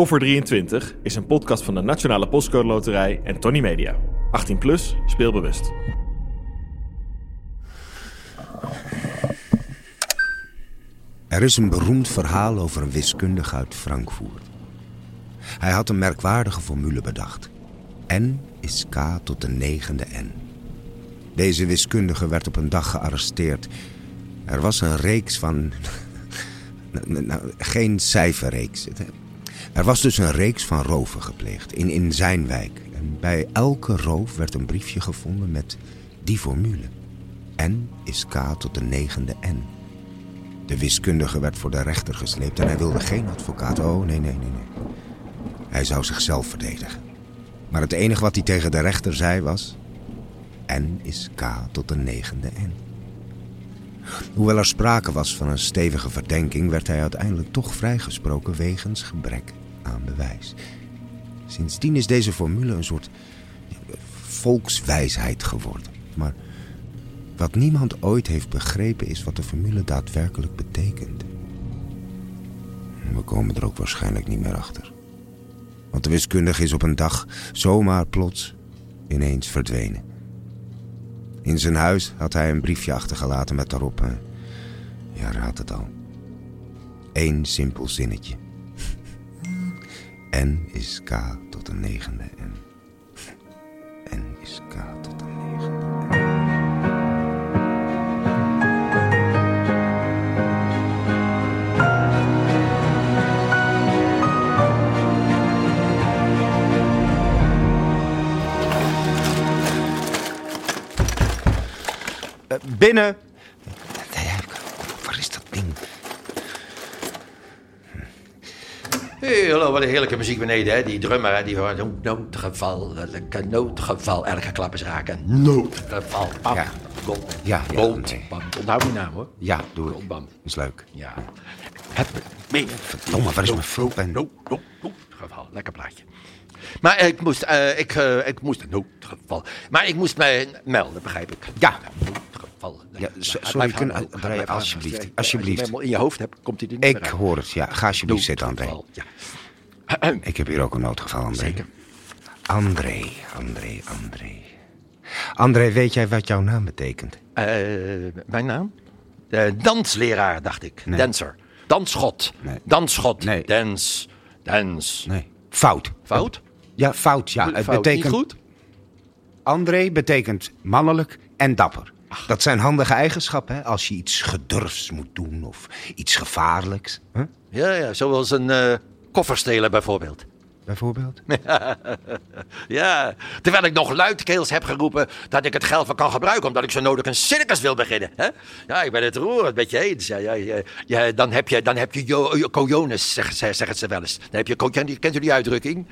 Koffer 23 is een podcast van de Nationale Postcode Loterij en Tony Media. 18 plus, speelbewust. Er is een beroemd verhaal over een wiskundige uit Frankfurt. Hij had een merkwaardige formule bedacht. N is k tot de negende n. Deze wiskundige werd op een dag gearresteerd. Er was een reeks van... nou, geen cijferreeks. Er was dus een reeks van roven gepleegd in, in zijn wijk. En bij elke roof werd een briefje gevonden met die formule. N is k tot de negende n. De wiskundige werd voor de rechter gesleept en hij wilde geen advocaat. Oh, nee, nee, nee, nee. Hij zou zichzelf verdedigen. Maar het enige wat hij tegen de rechter zei was... N is K tot de negende N. Hoewel er sprake was van een stevige verdenking... werd hij uiteindelijk toch vrijgesproken wegens gebrek aan bewijs. Sindsdien is deze formule een soort volkswijsheid geworden. Maar wat niemand ooit heeft begrepen is wat de formule daadwerkelijk betekent. We komen er ook waarschijnlijk niet meer achter. Want de wiskundige is op een dag zomaar plots ineens verdwenen. In zijn huis had hij een briefje achtergelaten met daarop... ja, raad het al. Eén simpel zinnetje. N is K tot de negende N. N is K tot binnen. Waar is dat ding? Hey, hallo, wat een heerlijke muziek beneden, hè? Die drummer, hè? Die hoort no- noodgeval, noodgeval, elke klap is raken. Noodgeval, bam, Ja. gold, Ja, ja, nee. bam. Onthoud die naam, hoor. Ja, doe ik. Goldbam. Is leuk. Ja. Heb mee. Verdomme, waar is mijn vulpen? No, no, noodgeval, lekker plaatje. Maar eh, ik moest, eh, ik, eh, ik moest, noodgeval. Maar ik moest mij melden, begrijp ik. Ja. Ja, sorry, kun- alsjeblieft, Als je- alsjeblieft. Als je hem in je hoofd hebt, komt hij er niet Ik uit. hoor het, ja. Ga alsjeblieft zitten, André. Ja. Ik heb hier ook een noodgeval, André. Zeker. André, André, André. André, weet jij wat jouw naam betekent? Eh, mijn naam? Eh, dansleraar, dacht ik. Nee. Dancer. Dansschot. Nee. Dansschot. Nee. Dans. Dans. Nee. Fout. Fout? Ja, fout, ja. Het betekent... Niet goed? André betekent mannelijk en dapper. Dat zijn handige eigenschappen, hè? Als je iets gedurfs moet doen of iets gevaarlijks. Hè? Ja, ja, zoals een eh koffer stelen bijvoorbeeld. Bijvoorbeeld? Ja, terwijl ik nog luidkeels heb geroepen dat ik het geld wel kan gebruiken... omdat ik zo nodig een circus wil beginnen. Hè? Ja, ik ben het roerend met je eens. Ja, ja, ja, ja, dan heb je, dan heb je jo, jo- cojones, zeggen ze, zeggen ze wel eens. Dan heb je, co- kent u- kent u die uitdrukking?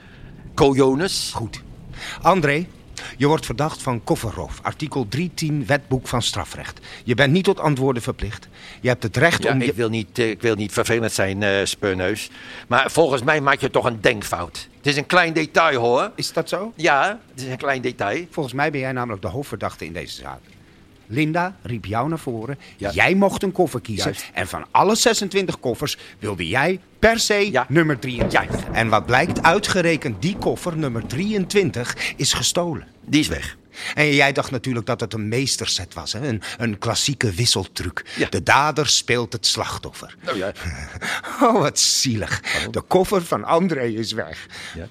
Cojones? Goed. André, je wordt verdacht van kofferroof. Artikel 310 Wetboek van Strafrecht. Je bent niet tot antwoorden verplicht. Je hebt het recht Ja, om je... ik wil niet, eh, ik wil niet vervelend zijn, eh speurneus. Maar volgens mij maak je toch een denkfout. Het is een klein detail, hoor. Is dat zo? Ja, het is een klein detail. Volgens mij ben jij namelijk de hoofdverdachte in deze zaak. Linda riep jou naar voren. Ja. Jij mocht een koffer kiezen. Juist. En van alle 26 koffers wilde jij per se Ja. nummer 23. En wat blijkt, uitgerekend die koffer, nummer 23, is gestolen. Die is weg. En jij dacht natuurlijk dat het een meesterset was. Hè? Een, een klassieke wisseltruc. Ja. De dader speelt het slachtoffer. Nou ja. Oh, wat zielig. De koffer van André is weg. Ja.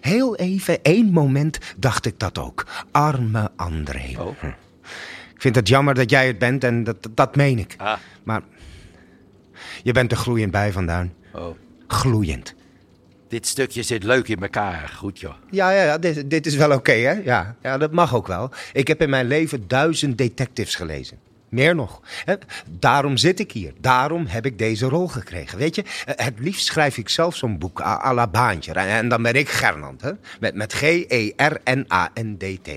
Heel even, één moment dacht ik dat ook. Arme André. Oh. Vind het jammer dat jij het bent en dat, dat meen ik. Ah. Maar je bent er gloeiend bij vandaan. Oh. Gloeiend. Dit stukje zit leuk in elkaar. Goed, joh. Ja, ja, ja dit, dit is wel oké, hè? Ja, ja, dat mag ook wel. Ik heb in mijn leven duizend detectives gelezen. Meer nog. Hè? Daarom zit ik hier. Daarom heb ik deze rol gekregen. Weet je, het liefst schrijf ik zelf zo'n boek à, à la Baantje. En, en dan ben ik Gernand, hè? Met, met G-E-R-N-A-N-D-T.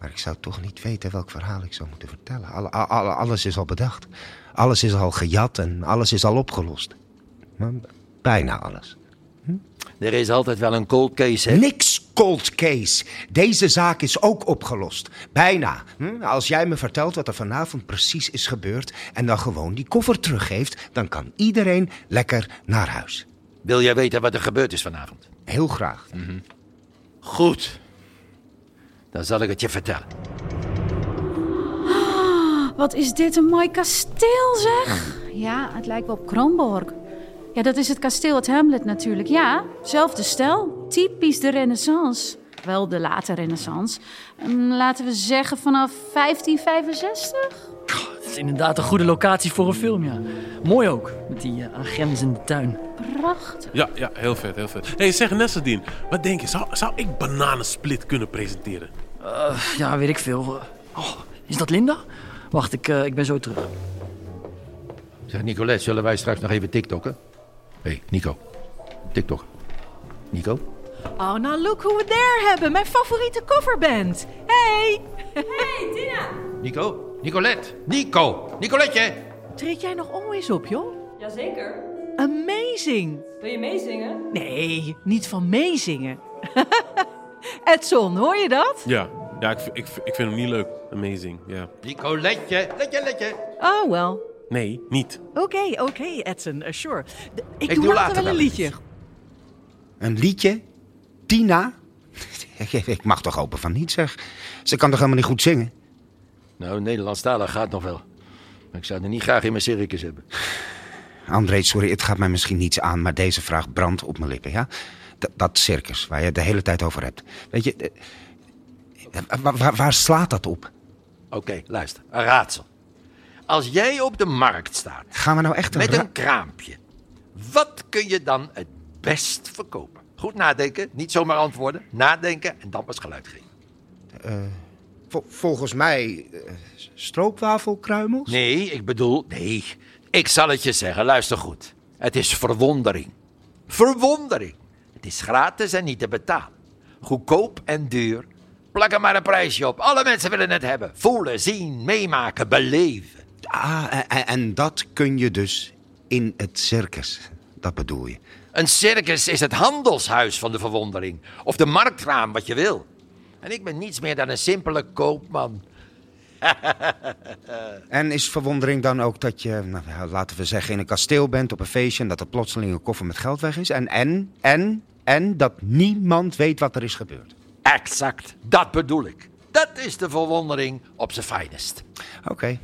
Maar ik zou toch niet weten welk verhaal ik zou moeten vertellen. Alle, alle- alles is al bedacht. Alles is al gejat en alles is al opgelost. Maar bijna alles. Er is altijd wel een cold case, hè? Niks cold case. Deze zaak is ook opgelost. Bijna. Hm? Als jij me vertelt wat er vanavond precies is gebeurd... en dan gewoon die koffer teruggeeft... dan kan iedereen lekker naar huis. Wil jij weten wat er gebeurd is vanavond? Heel graag. Goed. Dan zal ik het je vertellen. Wat is dit een mooi kasteel, zeg? Ja, het lijkt wel op Kronborg. Ja, dat is het kasteel uit Hamlet natuurlijk. Ja, zelfde stijl. Typisch de renaissance. Wel de late renaissance. Hm, Laten we zeggen vanaf 1565? Het is inderdaad een goede locatie voor een film, ja. Mooi ook, met die uh, aangrenzende tuin. Prachtig. Ja, ja, heel vet, heel vet. hey, zeg Nessadine, wat denk je? Zou, zou ik bananensplit kunnen presenteren? Eh, ja, weet ik veel. Oh, is dat Linda? Wacht, ik, eh, ik ben zo terug. Zeg Nicolette, zullen wij straks nog even TikTokken? Hé, hey, Nico. TikTok. Nico? Oh, nou look who we there hebben. Mijn favoriete coverband. Hey! Nico? Nicolette? Nico! Nicoletje! Treed jij nog always op, joh? Jazeker. Amazing. Wil je meezingen? Nee, niet van meezingen. Edson, hoor je dat? Ja, ja ik, ik, ik vind hem niet leuk. Amazing, ja. Nicoletje! Letje, letje! Oh, wel. Nee, niet. Oké, oké, Edson, uh, sure. D- ik, Ik doe doe later later wel een liedje. Een liedje? Tina? Ik- mag toch open van niet, zeg. Ze kan toch helemaal niet goed zingen? Nou, Nederlandstalig gaat nog wel. Maar ik zou het niet graag in mijn circus hebben. André, sorry, het gaat mij misschien niets aan, maar deze vraag brandt op mijn lippen, ja? Dat, dat circus waar je het de hele tijd over hebt. Weet je, eh, waar, waar, waar slaat dat op? Oké, luister. Een raadsel. Als jij op de markt staat Gaan we nou echt een met een kraampje, wat kun je dan het best verkopen? Goed nadenken, niet zomaar antwoorden. Nadenken en dan pas geluid geven. Vol- volgens mij eh, stroopwafelkruimels? Nee, ik bedoel, nee. Ik zal het je zeggen, luister goed. Het is verwondering. Verwondering. Het is gratis en niet te betalen. Goedkoop en duur. Plak er maar een prijsje op. Alle mensen willen het hebben. Voelen, zien, meemaken, beleven. Ah, en, en dat kun je dus in het circus. Dat bedoel je. Een circus is het handelshuis van de verwondering. Of de marktraam, wat je wil. En ik ben niets meer dan een simpele koopman. En is verwondering dan ook dat je, nou, laten we zeggen, in een kasteel bent op een feestje... en dat er plotseling een koffer met geld weg is? En, en, en, en dat niemand weet wat er is gebeurd? Exact, dat bedoel ik. Dat is de verwondering op zijn finest. Oké.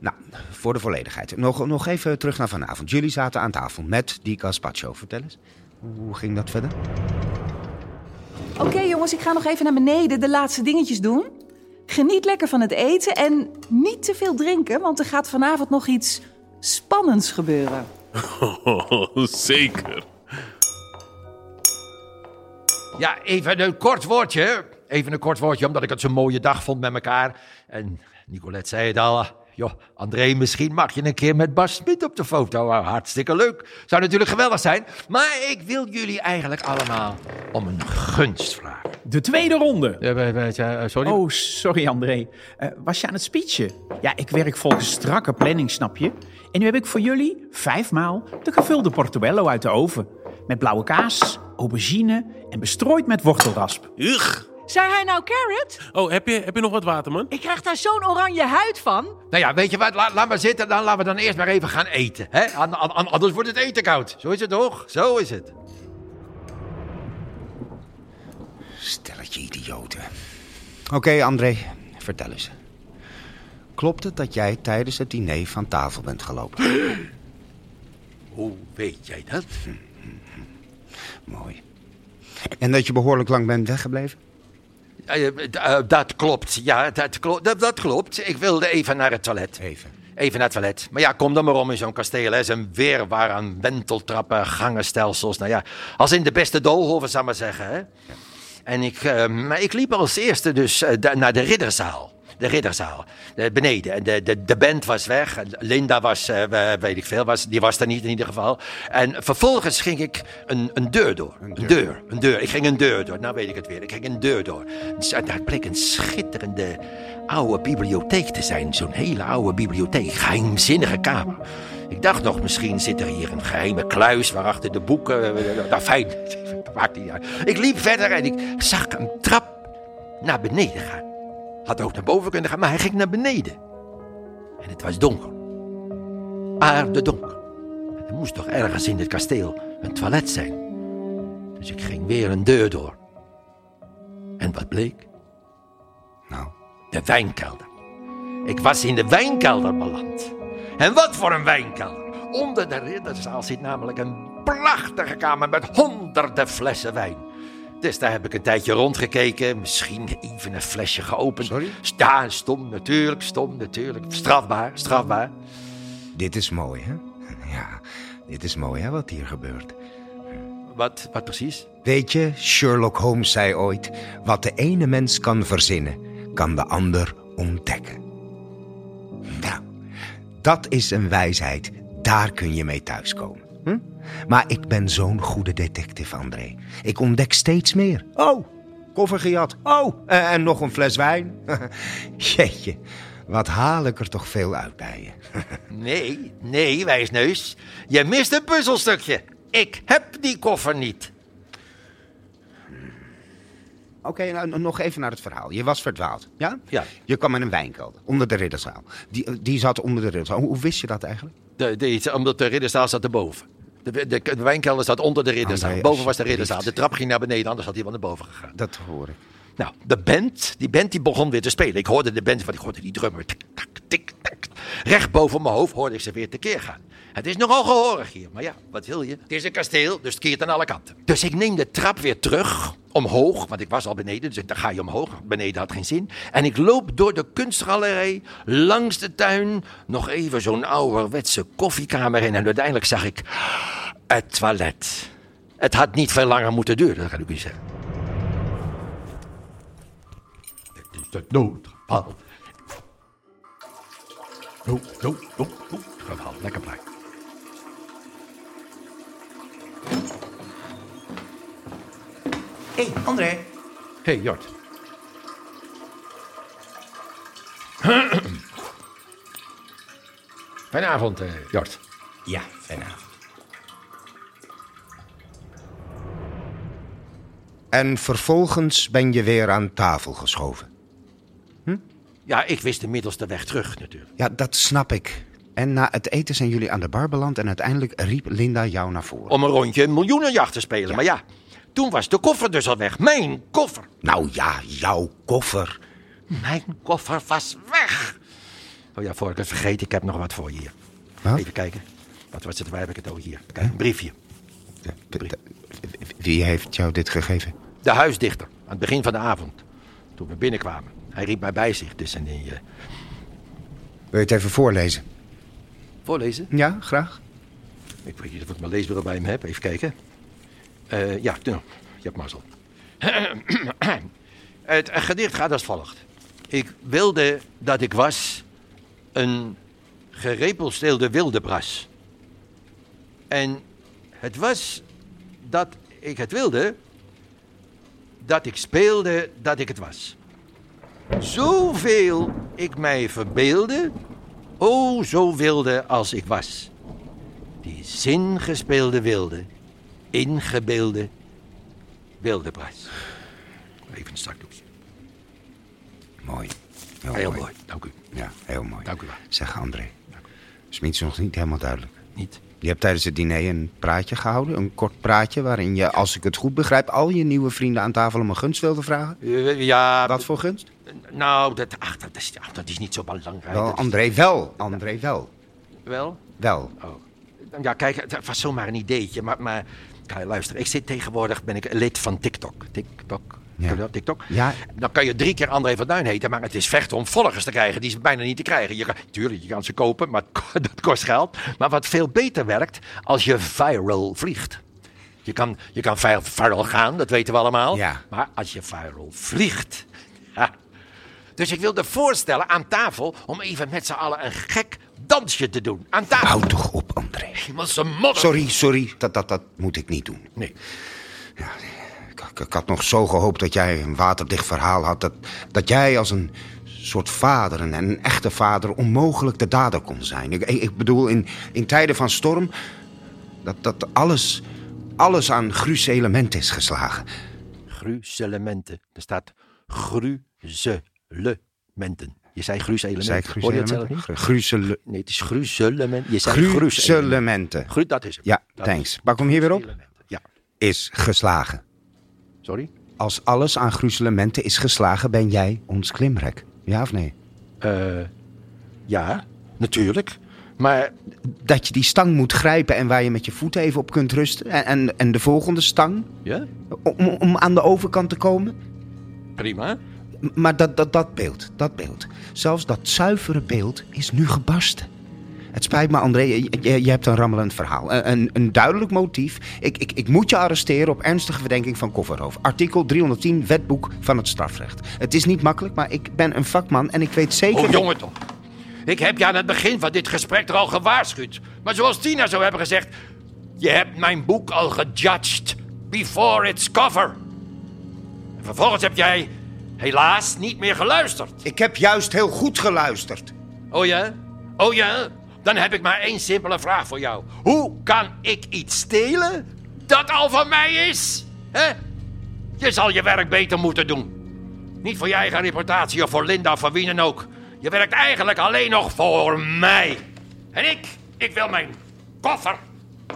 Nou, voor de volledigheid. Nog, nog even terug naar vanavond. Jullie zaten aan tafel met die gazpacho. Vertel eens. Hoe ging dat verder? Oké jongens, ik ga nog even naar beneden de laatste dingetjes doen. Geniet lekker van het eten en niet te veel drinken, want er gaat vanavond nog iets spannends gebeuren. Oh, zeker. Ja, even een kort woordje. Even een kort woordje, omdat ik het zo'n mooie dag vond met elkaar. En Nicolette zei het al. Joh, André, misschien mag je een keer met Bas Smit op de foto. Ah, Hartstikke leuk. Zou natuurlijk geweldig zijn. Maar ik wil jullie eigenlijk allemaal om een gunst vragen. De tweede ronde. sorry? Oh, sorry André. Eh, was je aan het speechen? Ja, ik werk volgens strakke planning, snap je? En nu heb ik voor jullie vijfmaal de gevulde portobello uit de oven. Met blauwe kaas, aubergine en bestrooid met wortelrasp. Ugh. Zei hij nou carrot? Oh, heb je, heb je nog wat water, man? Ik krijg daar zo'n oranje huid van. Nou ja, weet je wat? La- laat maar zitten. Dan laten we dan eerst maar even gaan eten. Hè? An- an- an- anders wordt het eten koud. Zo is het toch? Zo is het. Stelletje idioten. Oké, André, vertel eens. Klopt het dat jij tijdens het diner van tafel bent gelopen? Hoe weet jij dat? Mooi. En dat je behoorlijk lang bent weggebleven? Eh, eh, dat klopt. Ja, dat, klo- dat, dat klopt. Ik wilde even naar het toilet. Even. Even naar het toilet. Maar ja, kom dan maar om in zo'n kasteel. Hè. Zo'n weerwaar aan wenteltrappen, gangenstelsels. Nou ja, als in de beste doolhoven, zou ik maar zeggen. Hè. En ik, eh, maar ik liep als eerste dus naar de ridderzaal. De ridderzaal, de, beneden. En de, de, de band was weg. Linda was, eh, we- weet ik veel, was, die was er niet in ieder geval. En vervolgens ging ik een, een deur door. Een deur. een deur. Ik ging een deur door. Nou weet ik het weer. Ik ging een deur door. Dus, eh, daar bleek een schitterende oude bibliotheek te zijn. Zo'n hele oude bibliotheek. Geheimzinnige kamer. Ik dacht nog, misschien zit er hier een geheime kluis waarachter de boeken. eh, Nou, fijn. Maakt niet uit. Ik liep verder en ik zag een trap naar beneden gaan. Had ook naar boven kunnen gaan, maar hij ging naar beneden. En het was donker. Aarde donker. Er moest toch ergens in het kasteel een toilet zijn. Dus ik ging weer een deur door. En wat bleek? Nou, De wijnkelder. Ik was in de wijnkelder beland. En wat voor een wijnkelder. Onder de ridderzaal zit namelijk een prachtige kamer met honderden flessen wijn. Dus daar heb ik een tijdje rondgekeken. Misschien even een flesje geopend. Sorry? Ja, stom natuurlijk, stom natuurlijk. Strafbaar, strafbaar. dit is mooi, hè? Ja, dit is mooi, hè, wat hier gebeurt. Wat, wat precies? Weet je, Sherlock Holmes zei ooit: wat de ene mens kan verzinnen, kan de ander ontdekken. Nou, dat is een wijsheid, daar kun je mee thuiskomen. Hm? Maar ik ben zo'n goede detective, André. Ik ontdek steeds meer. Oh, koffer gejat. Oh, eh, en nog een fles wijn. Jeetje, wat haal ik er toch veel uit bij je. Nee, nee, wijsneus. Je mist een puzzelstukje. Ik heb die koffer niet. Oké, nou, nog even naar het verhaal. Je was verdwaald, ja? Ja. Je kwam in een wijnkelder, onder de ridderzaal. Die, die zat onder de ridderzaal. Hoe, hoe wist je dat eigenlijk? De, de, omdat de ridderzaal zat erboven. De, de, de wijnkelder zat onder de ridderzaal. Boven was de ridderzaal. De trap ging naar beneden, anders had hij wel naar boven gegaan. Dat hoor ik. Nou, de band, die band die begon weer te spelen. Ik hoorde de band, want ik hoorde die drummer. Tik, tak, tik, tak. Recht boven mijn hoofd hoorde ik ze weer tekeer gaan. Het is nogal gehoorig hier, maar ja, wat wil je? Het is een kasteel, dus het keert aan alle kanten. Dus ik neem de trap weer terug, omhoog, want ik was al beneden, dus dan ga je omhoog. Beneden had geen zin. En ik loop door de kunstgalerij, langs de tuin, nog even zo'n ouderwetse koffiekamer in. En uiteindelijk zag ik het toilet. Het had niet veel langer moeten duren, dat kan ik u zeggen. Dit is de noodgeval. Nood, nood, nood, noodgeval. Lekker blij. Hé, hey, André. hey, Jort. Fijne avond, eh, Jort. Ja, fijne avond. En vervolgens ben je weer aan tafel geschoven. Ja, ik wist inmiddels de weg terug natuurlijk. Ja, dat snap ik. En na het eten zijn jullie aan de bar beland en uiteindelijk riep Linda jou naar voren. Om een rondje een miljoenenjacht te spelen. Maar ja, toen was de koffer dus al weg. Mijn koffer. Nou ja, jouw koffer. Mijn koffer was weg. Oh ja, voor ik het vergeet, ik heb nog wat voor je hier. Wat? Even kijken. Wat was het? Waar heb ik het over hier? Kijk, een briefje. Wie heeft jou dit gegeven? De huisdichter, aan het begin van de avond. Toen we binnenkwamen. Hij riep mij bij zich. Dus eh, Wil je het even voorlezen? voorlezen. Ja, graag. Ik weet niet of ik mijn leesbril bij me heb. Even kijken. Eh, ja, nou, je hebt mazzel. Het gedicht gaat als volgt. Ik wilde dat ik was een gerepelsteelde wildebras. En het was dat ik het wilde, dat ik speelde dat ik het was. Zoveel ik mij verbeelde, o zo wilde als ik was. Die zingespeelde wilde, ingebeelde wildebras. Even een zakdoekje. Mooi. Heel, Heel mooi, dank u. Ja, heel mooi. Dank u wel. Zeg André. Iets nog niet helemaal duidelijk. Niet? Je hebt tijdens het diner een praatje gehouden. Een kort praatje waarin je, als ik het goed begrijp... al je nieuwe vrienden aan tafel om een gunst wilde vragen. Eh, Ja, Wat voor gunst? Nou, dat, ach, dat, is, ach, dat is niet zo belangrijk. Wel, Dat is- André, wel. André, wel. Wel? Wel. Oh. Ja, kijk, het was zomaar een ideetje. Maar, maar kijk, luister, ik zit tegenwoordig, ben ik lid van TikTok. TikTok. Ja. Dat, TikTok? Ja. Dan kan je drie keer André van Duin heten, maar het is vechten om volgers te krijgen. Die is bijna niet te krijgen. Je kan, tuurlijk, je kan ze kopen, maar dat kost geld. Maar wat veel beter werkt, als je viral vliegt. Je kan, je kan vi- viral gaan, dat weten we allemaal. Ja. Maar als je viral vliegt... Ja. Dus ik wilde voorstellen aan tafel om even met z'n allen een gek dansje te doen. Aan tafel. Hou toch op, André. Hemelse modder. Sorry, sorry. Dat, dat, dat moet ik niet doen. Nee. Ik, ik, ik had nog zo gehoopt dat jij een waterdicht verhaal had. Dat, dat jij als een soort vader, en een echte vader, onmogelijk de dader kon zijn. Ik, ik bedoel, in, in tijden van storm, dat, dat alles, alles aan gruze element is geslagen. Gruzelementen. Er staat gruzelementen. Je zei gruzelement. Zei ik Hoor je het zelf gruzelementen? niet? Gruzele- Nee, het is gruzelement. Je zei gruzelement. Gruzelementen. Gru, dat is het. Ja, Dat thanks. Pak hem hier weer op. Gruzelementen. Ja, Is geslagen. sorry. Als alles aan gruzelementen is geslagen, ben jij ons klimrek. Ja of nee? Eh, ja, natuurlijk. Maar Dat je die stang moet grijpen en waar je met je voeten even op kunt rusten. En, en, en de volgende stang, ja, om, om aan de overkant te komen. prima. Maar dat, dat, dat beeld, dat beeld. Zelfs dat zuivere beeld is nu gebarsten. Het spijt me, André, je, je- hebt een rammelend verhaal. Een, een, een duidelijk motief. Ik, ik, ik moet je arresteren op ernstige verdenking van kofferroof. Artikel 310, wetboek van het strafrecht. Het is niet makkelijk, maar ik ben een vakman en ik weet zeker... Oh, jongen toch. Ik heb je aan het begin van dit gesprek er al gewaarschuwd. Maar zoals Tina zou hebben gezegd... Je hebt mijn boek al gejudged before its cover. En vervolgens heb jij helaas niet meer geluisterd. Ik heb juist heel goed geluisterd. Oh ja? Oh ja? Dan heb ik maar één simpele vraag voor jou. Hoe kan ik iets stelen dat al van mij is? Hè? Je zal je werk beter moeten doen. Niet voor je eigen reputatie of voor Linda of voor wie dan ook. Je werkt eigenlijk alleen nog voor mij. En ik, ik wil mijn koffer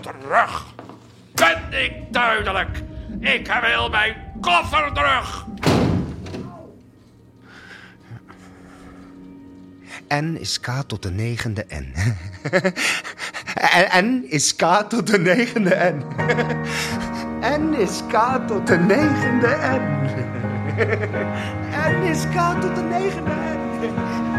terug. Ben ik duidelijk? Ik wil mijn koffer terug. N is K tot de negende N. N is K tot de negende N. N is K tot de negende N. N is K tot de negende N.